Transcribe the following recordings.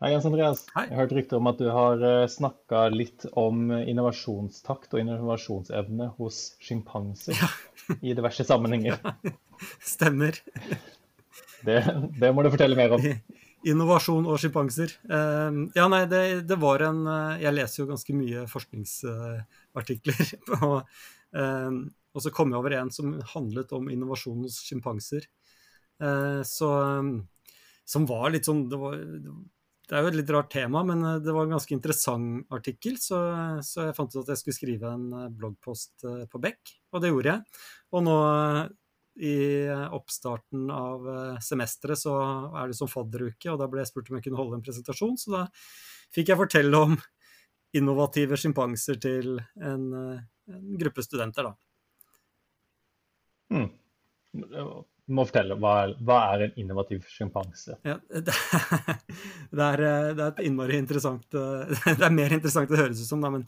Hei, Jens Andreas. Hei. Jeg har hørt rykter om at du har snakka litt om innovasjonstakt og innovasjonsevne hos sjimpanser i diverse sammenhenger. Stemmer. Det, det må du fortelle mer om. Innovasjon og sjimpanser. Eh, ja, nei, det, det, var en eh, Jeg leser jo ganske mye forskningsartikler. Og, eh, og så kom jeg over en som handlet om innovasjon hos sjimpanser. Så Som var litt sånn det var, det er jo et litt rart tema, men eh, det var en ganske interessant artikkel. Så, så jeg fant ut at jeg skulle skrive en eh, bloggpost eh, på Beck, og det gjorde jeg. Og nå i oppstarten av semesteret så er det som fadderuke, og da ble jeg spurt om jeg kunne holde en presentasjon, så da fikk jeg fortelle om innovative sjimpanser til en, en, gruppe studenter, da. Mm. Du må fortelle, hva hva er en innovativ sjimpanse? Ja, det, det, er, eh, det, er, innmari interessant eh, Det er mer interessant det høres ut som, da, men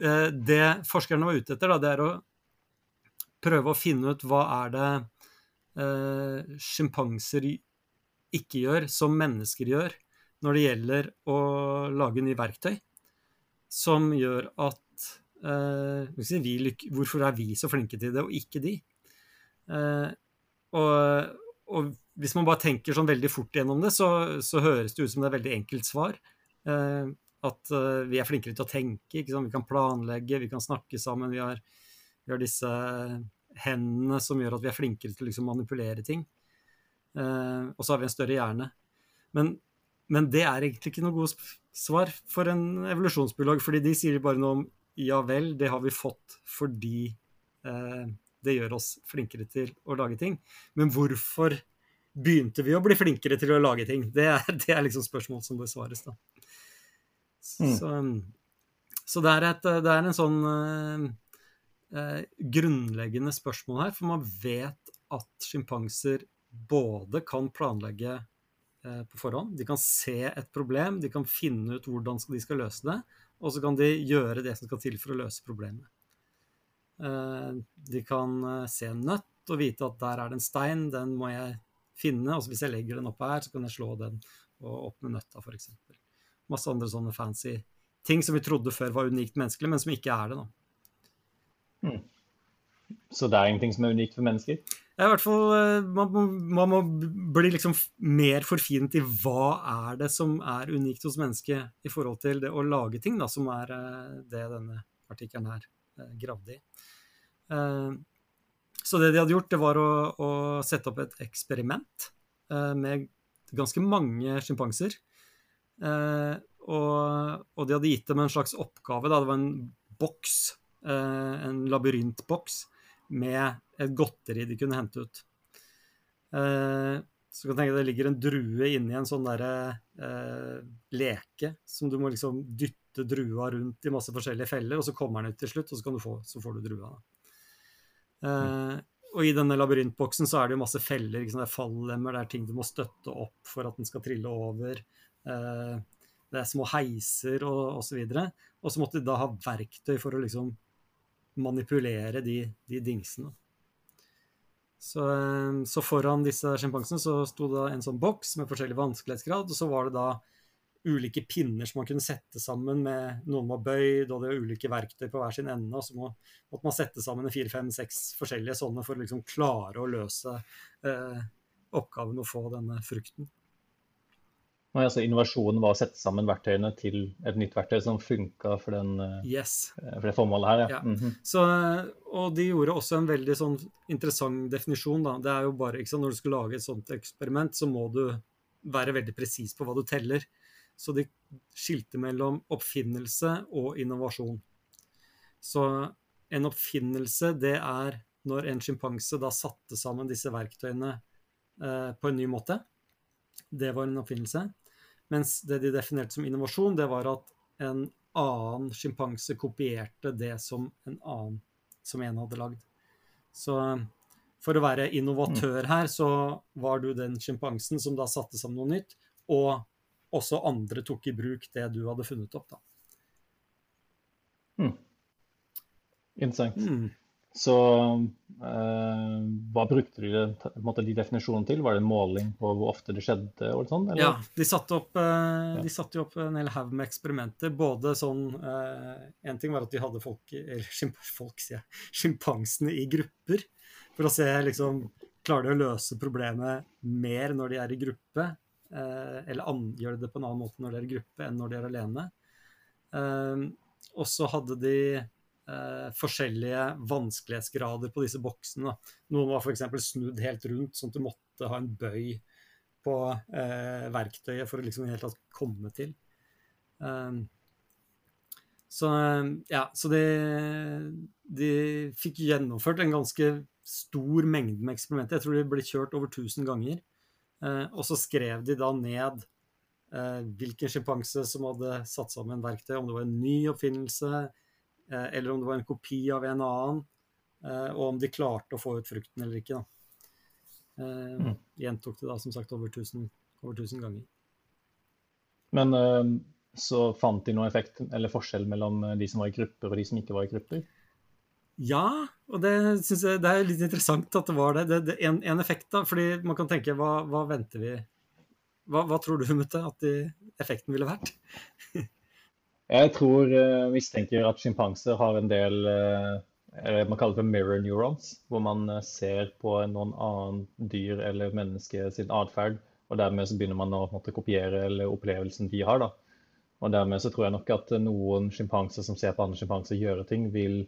eh, det forskerne var ute etter, da, det er å prøve å finne ut hva er det eh, sjimpanser ikke gjør, som mennesker gjør, når det gjelder å lage nye verktøy, som gjør at eh, Hvorfor er vi så flinke til det, og ikke de? Eh, og, og, hvis man bare tenker sånn veldig fort gjennom det, så, så høres det ut som det er et veldig enkelt svar. Eh, at eh, vi er flinkere til å tenke. Vi kan planlegge, vi kan snakke sammen. Vi har, vi har, disse hendene som gjør at vi er flinkere til å liksom, manipulere ting. Eh, og så har vi en større hjerne. Men, men, det er egentlig ikke noe godt svar for en evolusjonsbiolog, fordi de sier bare noe om ja vel, det har vi fått fordi eh, det gjør oss flinkere til å lage ting. Men hvorfor begynte vi å bli flinkere til å lage ting? Det er, det er liksom spørsmål som besvares, da. Mm. Så, så det, er et, det, er en sånn eh, uh, grunnleggende spørsmål her, for man vet at sjimpanser både kan planlegge eh, på forhånd, de kan se et problem, de kan finne ut hvordan de skal løse det, og så kan de gjøre det som skal til for å løse problemet. Eh, de kan eh, se en nøtt og vite at der er det en stein, den må jeg finne. Og hvis jeg legger den opp her, så kan jeg slå den opp med nøtta, f.eks. Masse andre sånne fancy ting som vi trodde før var unikt menneskelig, men som ikke er det nå. Mm. Så det er ingenting som er unikt for mennesker? Ja, i hvert fall, eh, man må, man må, bli liksom mer forfinet i hva er det som er unikt hos mennesket i forhold til det å lage ting, da, som er det denne artikkelen her gravde i. Eh, så det de hadde gjort, det var å, å sette opp et eksperiment eh, med ganske mange sjimpanser. Eh, og, og, de hadde gitt dem en slags oppgave. Da. Det var en boks, en labyrintboks, med et godteri de kunne hente ut. Så kan du tenke deg det ligger en drue inni en sånn derre eh, leke som du må liksom dytte drua rundt i masse forskjellige feller, og så kommer den ut til slutt, og så, få, så får du drua. Da. Uh, og i denne labyrintboksen så er det jo masse feller. Liksom, det er fallemmer, det er ting du må støtte opp for at den skal trille over. Uh, det er små heiser og osv. Og, og så måtte de da ha verktøy for å liksom manipulere de, de dingsene. Så, uh, så, foran disse sjimpansene så sto det en sånn boks med forskjellig vanskelighetsgrad, og så var det da ulike pinner som man kunne sette sammen med Noen var bøyd, og det var ulike verktøy på hver sin ende. Og så må, måtte man sette sammen fire, fem, seks forskjellige sånne for å liksom klare å løse eh, oppgaven å få denne frukten. Nei, altså Innovasjonen var å sette sammen verktøyene til et nytt verktøy som funka for, eh, yes. Eh, for, det formålet her. Ja. ja. Mm -hmm. Så, og de gjorde også en veldig sånn interessant definisjon. Da. Det er jo bare, sant, Når du skal lage et sånt eksperiment, så må du være veldig presis på hva du teller. Så de skilte mellom oppfinnelse og innovasjon. Så en oppfinnelse, det er når en sjimpanse da satte sammen disse verktøyene eh, på en ny måte. Det var en oppfinnelse. Mens det de definerte som innovasjon, det var at en annen sjimpanse kopierte det som en annen som en hadde lagd. Så for å være innovatør mm. her, så var du den sjimpansen som da satte sammen noe nytt, og også andre tok i bruk det du hadde funnet opp. da. Mm. Interessant. Mm. Så eh, hva brukte de, måte, de definisjonene til? Var det en måling på hvor ofte det skjedde? Eller? Ja, de satte opp, eh, de satte opp en hel haug med eksperimenter. Både sånn eh, En ting var at de hadde folk, sjimpansene i grupper. For å se liksom Klarer de å løse problemet mer når de er i gruppe? Eh, eller an, gjør de det på en annen måte når de er i gruppe enn når de er alene? Eh, og så hadde de eh, forskjellige vanskelighetsgrader på disse boksene. Noen var f.eks. snudd helt rundt, sånn at du måtte ha en bøy på eh, verktøyet for å liksom helt tatt komme til. Um, så ja, så de, de, fikk gjennomført en ganske stor mengde med eksperimenter. Jeg tror de ble kjørt over 1000 ganger. Eh, og så skrev de da ned eh, hvilken sjimpanse som hadde satt sammen verktøy, om det var en ny oppfinnelse, Eh, eller om det var en kopi av en annen, og om de klarte å få ut frukten eller ikke. Da. Mm. Gjentok det da som sagt over 1000, over 1000 ganger. Men så fant de noen effekt eller forskjell mellom de som var i grupper og de som ikke var i grupper? Ja, og det synes jeg det er litt interessant at det var det. det, det en, en, effekt, da. fordi man kan tenke hva, hva venter vi hva, hva, tror du, Mutte, at de, effekten ville vært? Jeg tror uh, mistenker at sjimpanser har en del uh, man kaller det for mirror neurons, hvor man uh, ser på noen annen dyr eller menneske sin atferd, og dermed så begynner man å måtte, kopiere eller opplevelsen de har. da. Og dermed så tror jeg nok at noen sjimpanser som ser på andre sjimpanser gjøre ting, vil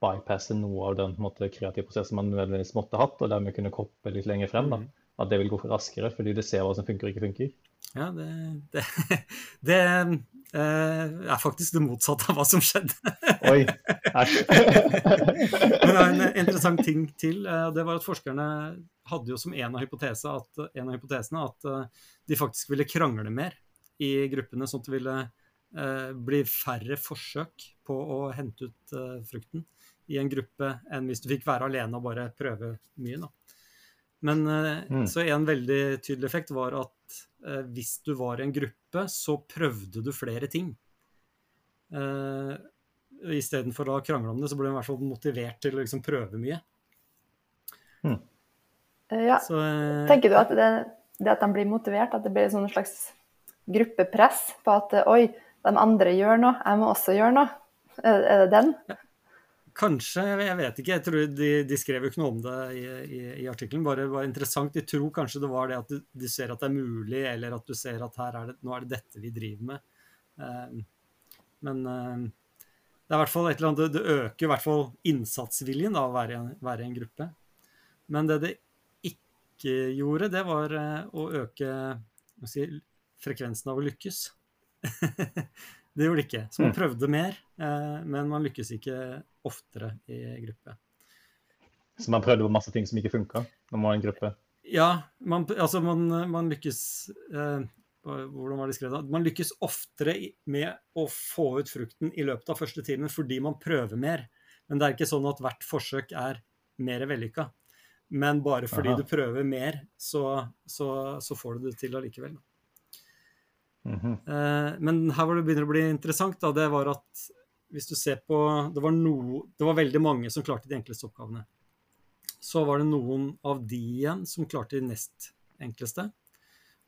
bypasse noe av den måte, kreative prosessen man nødvendigvis måtte hatt, og dermed kunne koppe litt lenger frem. da. Mm. At det vil gå raskere, fordi det ser hva som funker og ikke funker. Ja, det, det, det eh, er faktisk det motsatte av hva som skjedde. Oi, æsj. Men en interessant ting til, eh, det var at forskerne hadde jo som en av, hypotese at, en av hypotesene at eh, de faktisk ville krangle mer i gruppene, sånn at det ville eh, bli færre forsøk på å hente ut eh, frukten i en gruppe enn hvis du fikk være alene og bare prøve mye. Da. Men eh, mm. så en veldig tydelig effekt var at eh, hvis du var i en gruppe, så prøvde du flere ting. Eh, Istedenfor å krangle om det, så ble du i hvert fall motivert til å liksom prøve mye. Mm. Ja. Så, eh, Tenker du at det, det, at de blir motivert, at det blir sånn slags gruppepress på at oi, de andre gjør noe, jeg må også gjøre noe? Er, er det den? Kanskje, jeg vet ikke. jeg tror De, de skrev jo ikke noe om det i, i, i artikkelen. Bare var interessant. De tror kanskje det var det at du, du, ser at det er mulig, eller at du ser at her er det, nå er det dette vi driver med. Uh, men uh, det er hvert fall et eller annet, det, øker i hvert fall innsatsviljen av å være, være i en gruppe. Men det det ikke gjorde, det var uh, å øke si, frekvensen av å lykkes. Det gjorde det ikke. Så man mm. prøvde mer, eh, men man lykkes ikke oftere i gruppe. Så man prøvde på masse ting som ikke funka når man var i en gruppe? Ja, man, altså man, man lykkes eh, Hvordan var det skrevet? Man lykkes oftere med å få ut frukten i løpet av første timen fordi man prøver mer. Men det er ikke sånn at hvert forsøk er mer vellykka. Men bare fordi Aha. du prøver mer, så, så, så får du det til allikevel. Mm -hmm. Men her hvor det begynner å bli interessant, da, det var at hvis du ser på det var, no, det var veldig mange som klarte de enkleste oppgavene. Så var det noen av de igjen som klarte de nest enkleste.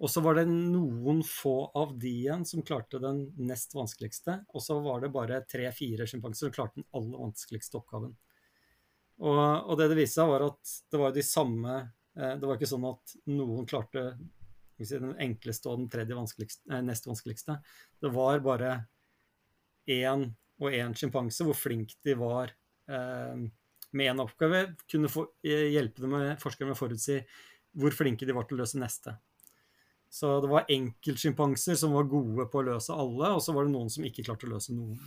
Og så var det noen få av de igjen som klarte den nest vanskeligste. Og så var det bare tre-fire sjimpanser som klarte den aller vanskeligste oppgaven. Og, og, det det viste seg, var at det var de samme eh, Det var ikke sånn at noen klarte si, den enkleste og den tredje vanskeligste, nest vanskeligste. Det var bare én og én sjimpanse, hvor flink de var eh, med én oppgave, kunne få, eh, hjelpe dem med, forskere med å forutsi hvor flinke de var til å løse neste. Så det var enkeltsjimpanser som var gode på å løse alle, og så var det noen som ikke klarte å løse noen.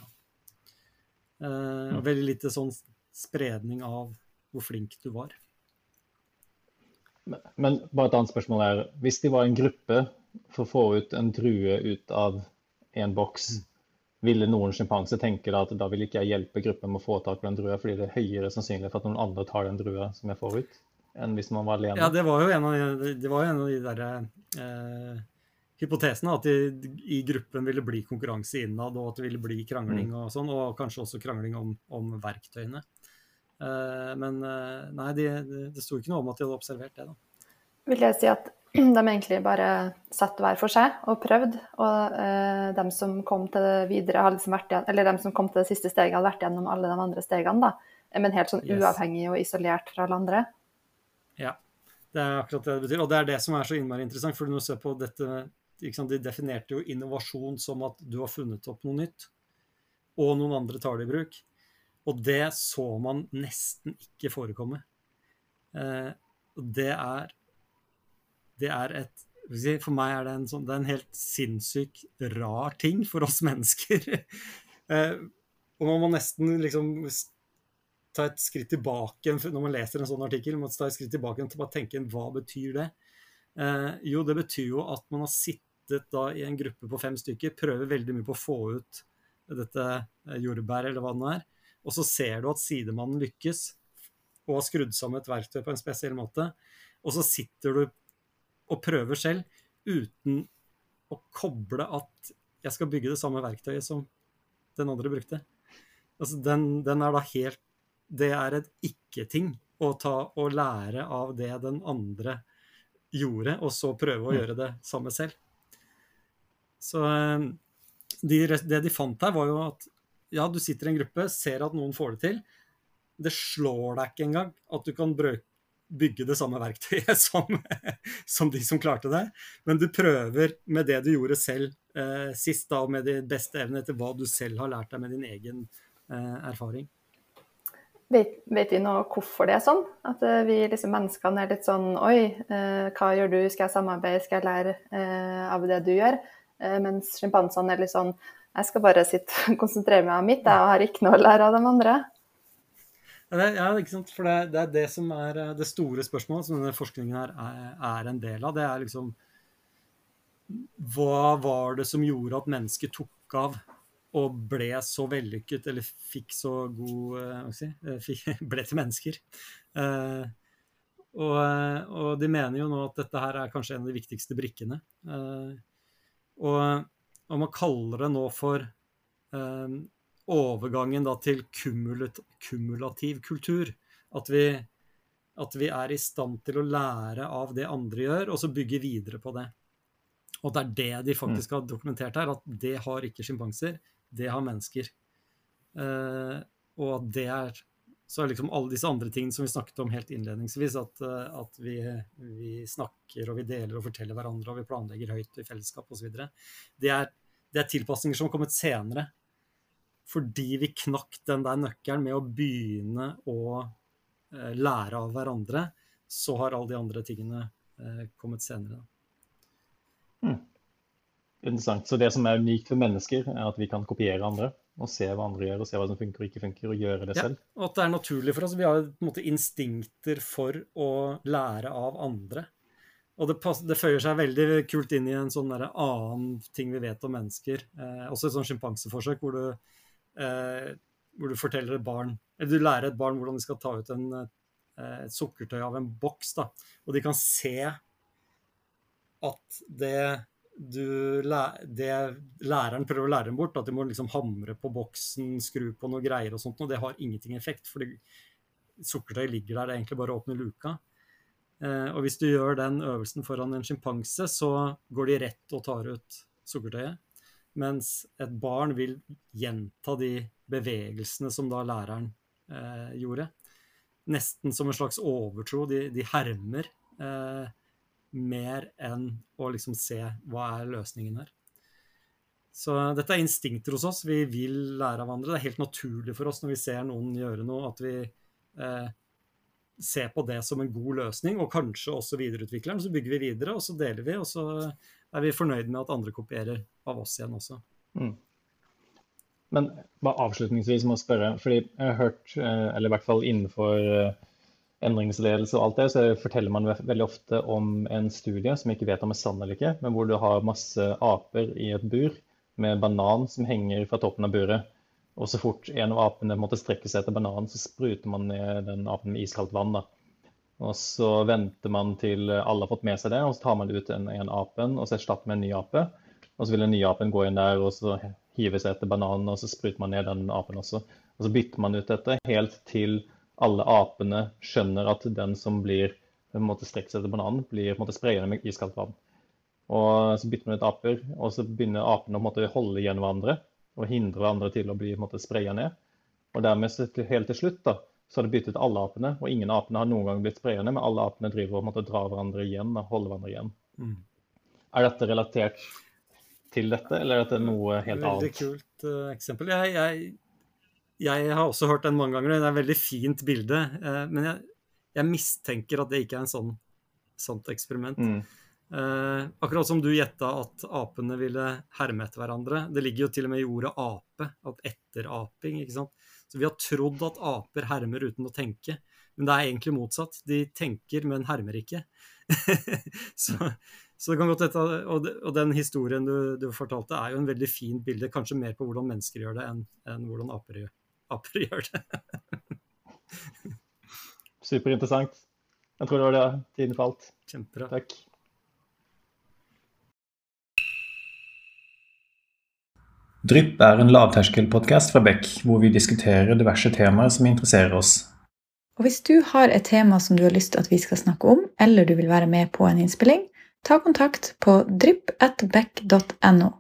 Eh, veldig lite sånn spredning av hvor flink du var. Men bare et annet spørsmål er, hvis de var en gruppe for å få ut en drue ut av en boks, mm. ville noen sjimpanser tenke da at da vil ikke jeg hjelpe gruppen med å få tak på den drua, fordi det er høyere sannsynlig for at noen andre tar den drua som jeg får ut, enn hvis man var alene? Ja, det var jo en av de, en av de der, eh, hypotesene, at de, i gruppen ville bli konkurranse innad, og at det ville bli krangling mm. og sånn, og kanskje også krangling om, om verktøyene. Men nei, det de sto ikke noe om at de hadde observert det. da. Vil jeg si at de egentlig bare satt hver for seg og prøvde, og eh, de som kom til det videre, hadde liksom vært igjen, eller de som kom til det siste steget, hadde vært gjennom alle de andre stegene, da. Men helt sånn yes. uavhengig og isolert fra alle andre. Ja, det er akkurat det det betyr. Og det er det som er så innmari interessant. For når du ser på dette De definerte jo innovasjon som at du har funnet opp noe nytt, og noen andre tar det i bruk. Og det så man nesten ikke forekomme. Eh, det er det er et For meg er det en, sånn, det er en helt sinnssykt rar ting for oss mennesker. Eh, og man må nesten liksom ta et skritt tilbake når man leser en sånn artikkel. Man må ta et skritt tilbake til å tenke hva betyr det? Eh, jo, det betyr jo at man har sittet da i en gruppe på fem stykker, prøver veldig mye på å få ut dette eh, jordbæret eller hva det nå er, og så ser du at sidemannen lykkes og har skrudd sammen et verktøy på en spesiell måte, og så sitter du og prøver selv uten å koble at jeg skal bygge det samme verktøyet som den andre brukte. Altså, den, den er da helt Det er et ikke-ting å ta og lære av det den andre gjorde, og så prøve å mm. gjøre det samme selv. Så eh, de, det de fant her, var jo at ja, du sitter i en gruppe, ser at noen får det til. Det slår deg ikke engang at du kan bygge det samme verktøyet som, som, de som klarte det. Men du prøver med det du gjorde selv eh, sist, da, med de beste evnene etter hva du selv har lært deg med din egen eh, erfaring. Vet, vet, vi nå hvorfor det er sånn? At uh, vi liksom, menneskene er litt sånn Oi, eh, hva gjør du? Skal jeg samarbeide? Skal jeg lære eh, av det du gjør? mens sjimpansene er litt sånn Jeg skal bare sitte og konsentrere meg om mitt, jeg har ikke noe å lære av de andre. Ja, ikke sant? For det, det, er det som er eh, det store spørsmålet som denne forskningen her er, er, en del av. Det er liksom Hva var det som gjorde at mennesket tok av og ble så vellykket, eller fikk så god eh, si eh, Ble til mennesker. Og, og, de mener jo nå at dette her er kanskje en av de viktigste brikkene. Og, og man kaller det nå for eh, overgangen da til kumulativ kultur. At vi, at vi, er i stand til å lære av det andre gjør, og så bygge videre på det. Og det er det de faktisk mm. har dokumentert her, at det har ikke sjimpanser, det har mennesker. Eh, og at det er så er liksom alle disse andre tingene som vi snakket om helt innledningsvis, at, eh, at vi, vi, snakker og vi deler og forteller hverandre og vi planlegger høyt i fellesskap osv. Det, det er tilpasninger som har kommet senere fordi vi knakk den der nøkkelen med å begynne å eh, lære av hverandre, så har alle de andre tingene eh, kommet senere. Hmm. Interessant. Så det som er unikt for mennesker, er at vi kan kopiere andre og se hva andre gjør, og se hva som funker og ikke funker, og gjøre det ja, selv. Og at det er naturlig for oss. Vi har på en måte instinkter for å lære av andre. Og det, det, føyer seg veldig kult inn i en sånn annen ting vi vet om mennesker. Eh, også et sånn sjimpanseforsøk hvor du eh, hvor du forteller et barn eller du lærer et barn hvordan de skal ta ut en, eh, et sukkertøy av en boks. Da. Og de kan se at det, du, det læreren prøver å lære dem bort, at de må liksom hamre på boksen, skru på noe greier og sånt, og det har ingenting effekt. fordi sukkertøy ligger der, det er egentlig bare å åpne luka. Eh, og hvis du gjør den øvelsen foran en sjimpanse, så går de rett og tar ut sukkertøyet. Mens et barn vil gjenta de bevegelsene som da læreren eh, gjorde. Nesten som en slags overtro. De, de hermer eh, mer enn å liksom se hva er løsningen her. Så dette er instinkter hos oss. Vi vil lære av andre. Det er helt naturlig for oss når vi ser noen gjøre noe, at vi eh, ser på det som en god løsning, og kanskje også videreutvikler den. Så bygger vi videre, og så deler vi, og så er vi fornøyd med at andre kopierer av oss igjen også. Mm. Men bare avslutningsvis må jeg spørre, fordi jeg har hørt, eh, eller i hvert fall innenfor eh, endringsledelse og alt det, så forteller man veldig ofte om en studie som ikke vet om er sann eller ikke, men hvor du har masse aper i et bur med banan som henger fra toppen av buret. Og så fort en av apene måtte strekke seg etter bananen, så spruter man ned den apen med iskaldt vann. da. Og så venter man til alle har fått med seg det, og så tar man ut en, en apen og så erstatter med en ny ape. Og så vil den nye apen gå inn der og så hive seg etter bananen, og så spruter man ned den apen også. Og så bytter man ut dette helt til alle apene skjønner at den som blir på en måte strekt etter bananen, blir på en måte sprayende med iskaldt vann. Og så bytter man ut aper, og så begynner apene å måte, holde igjen hverandre og hindre hverandre til å bli på spraya ned. Og dermed helt til slutt da, så har det byttet alle apene, og ingen apene har noen gang blitt sprayende, men alle apene driver og måte, drar hverandre igjen og holder hverandre igjen. Mm. Er dette relatert til dette, eller er dette noe helt Veldig annet? Veldig kult uh, eksempel. Jeg, jeg, jeg, har også hørt den mange ganger, og det er et veldig fint bilde. Uh, men jeg, jeg, mistenker at det ikke er en sånn sånt eksperiment. Mm. Uh, akkurat som du gjetta at apene ville herme etter hverandre. Det ligger jo til og med i ordet ape, at etteraping. ikke sant? Så vi har trodd at aper hermer uten å tenke, men det er egentlig motsatt. De tenker, men hermer ikke. så, så, det kan godt hete, og, og, den historien du, du, fortalte, er jo en veldig fint bilde. Kanskje mer på hvordan mennesker gjør det, enn, enn hvordan aper, aper gjør det. Superinteressant. Jeg tror det var det tiden falt. Kjempebra. Takk. Drypp er en lavterskelpodkast fra Beck, hvor vi diskuterer diverse temaer som interesserer oss. Og Hvis du har et tema som du har lyst til at vi skal snakke om, eller du vil være med på en innspilling, ta kontakt på drypp.beck.no.